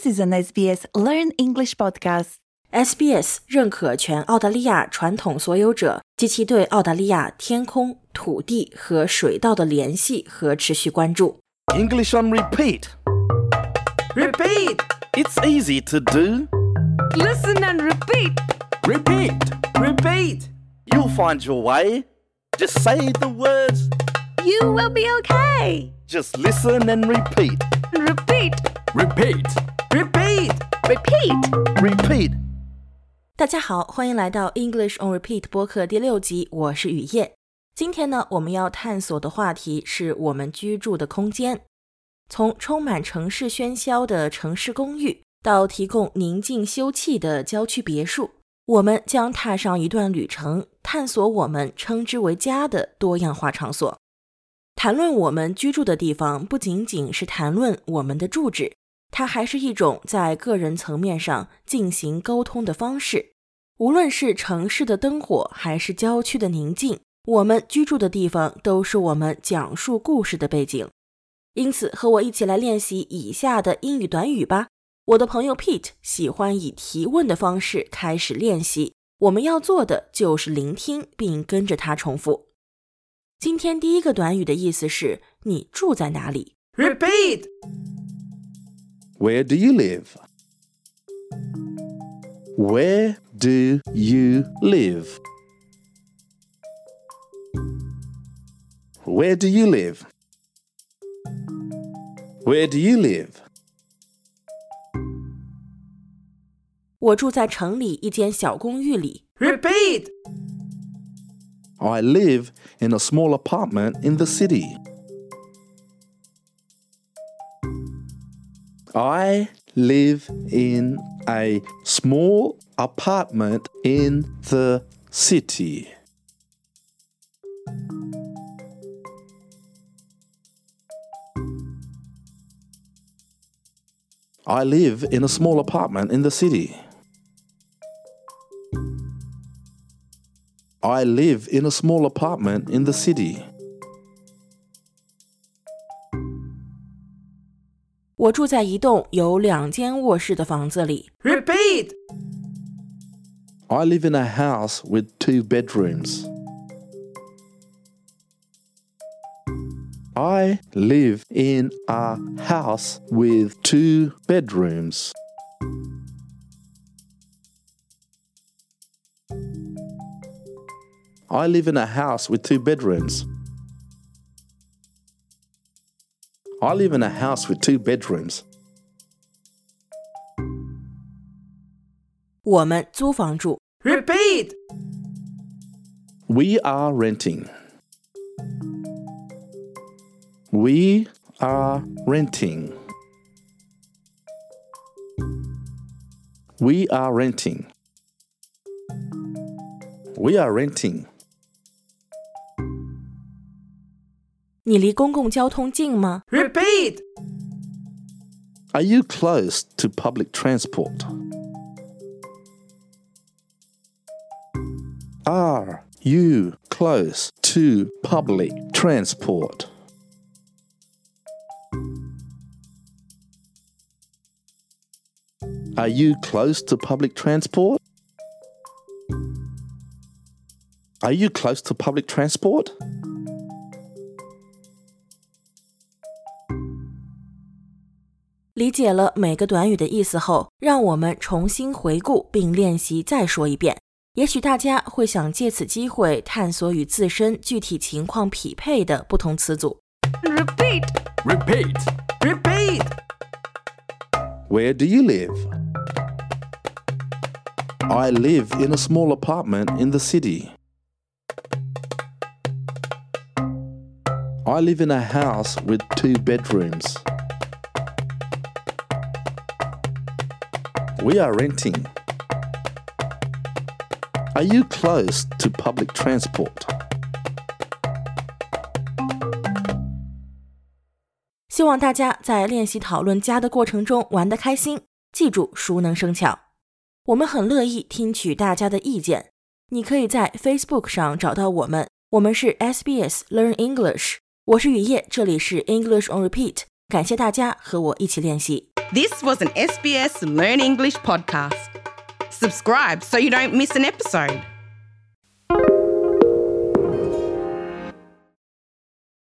This is an SBS Learn English podcast. SBS 认可全澳大利亚传统所有者及其对澳大利亚天空、土地和水稻的联系和持续关注。 English on repeat. Repeat! It's easy to do. Listen and repeat! Repeat! Repeat! You'll find your way. Just say the words. You will be okay. Just listen and repeat. Repeat! Repeat! Repeat! Repeat. Repeat. 大家好，欢迎来到 English on Repeat 播客第六集，我是雨夜。今天呢，我们要探索的话题是我们居住的空间。从充满城市喧嚣的城市公寓，到提供宁静休憩的郊区别墅，我们将踏上一段旅程，探索我们称之为家的多样化场所。谈论我们居住的地方，不仅仅是谈论我们的住址，它还是一种在个人层面上进行沟通的方式。无论是城市的灯火，还是郊区的宁静，我们居住的地方都是我们讲述故事的背景。因此，和我一起来练习以下的英语短语吧。我的朋友 Pete 喜欢以提问的方式开始练习，我们要做的就是聆听并跟着他重复。今天第一个短语的意思是你住在哪里？Repeat! Where do you live? Where do you live? Where do you live? Where do you live? 我住在城里一间小公寓里。 Repeat! I live in a small apartment in the city. I live in a small apartment in the city. I live in a small apartment in the city. I live in a small apartment in the city. 我住在一栋有两间卧室的房子里。 Repeat! I live in a house with two bedrooms. I live in a house with two bedrooms. I live in a house with two bedrooms. I live in a house with two bedrooms. 我们租房住。 Repeat! We are renting. We are renting. We are renting. We are renting. 你离公共交通近吗？ Repeat! Are you close to public transport? Are you close to public transport? Are you close to public transport? Are you close to public transport? 理解了每个短语的意思后，让我们重新回顾并练习再说一遍。也许大家会想借此机会探索与自身具体情况匹配的不同词组。 Repeat! Repeat! Repeat! Where do you live? I live in a small apartment in the city. I live in a house with two bedrooms. We are renting. Are you close to public transport? 希望大家在练习讨论家的过程中玩得开心，记住熟能生巧。我们很乐意听取大家的意见，你可以在 Facebook 上找到我们，我们是 SBS Learn English。我是雨夜，这里是 English on Repeat。感谢大家和我一起练习。This was an SBS Learn English podcast. Subscribe so you don't miss an episode.